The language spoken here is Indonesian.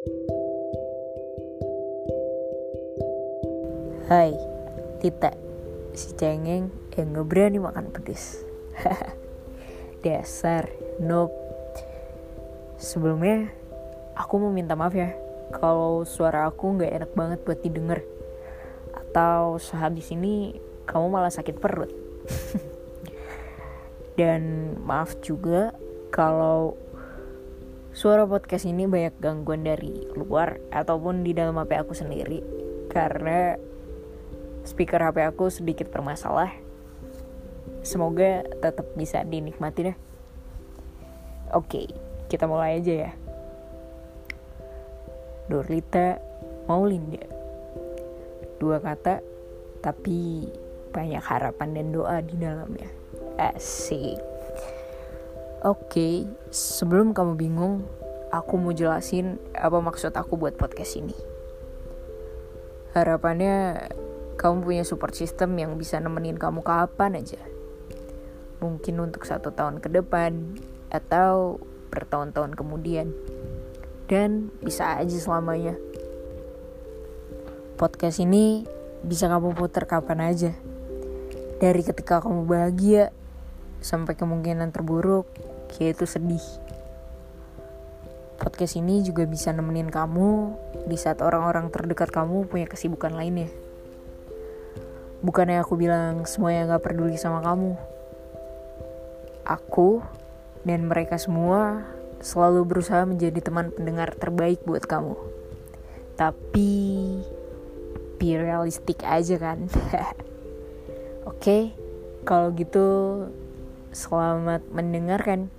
Hai, Tita, si cengeng yang gak berani makan pedes. Dasar, noob. Sebelumnya, aku mau minta maaf ya kalau suara aku gak enak banget buat didengar. Atau sehabis ini kamu malah sakit perut. Dan maaf juga kalau suara podcast ini banyak gangguan dari luar ataupun di dalam HP aku sendiri karena speaker HP aku sedikit bermasalah. Semoga tetap bisa dinikmati deh. Oke, kita mulai aja ya. Dorlita Maulinda. Dua kata, tapi banyak harapan dan doa di dalamnya. Asik. Oke, sebelum kamu bingung, aku mau jelasin apa maksud aku buat podcast ini. Harapannya kamu punya support system yang bisa nemenin kamu kapan aja. Mungkin untuk satu tahun ke depan atau bertahun-tahun kemudian. Dan bisa aja selamanya. Podcast ini bisa kamu putar kapan aja. Dari ketika kamu bahagia sampai kemungkinan terburuk, yaitu sedih. Podcast ini juga bisa nemenin kamu di saat orang-orang terdekat kamu punya kesibukan lainnya. Bukannya aku bilang semuanya gak peduli sama kamu. Aku dan mereka semua selalu berusaha menjadi teman pendengar terbaik buat kamu. Tapi be realistic aja kan. Oke, okay, kalau gitu Selamat mendengarkan.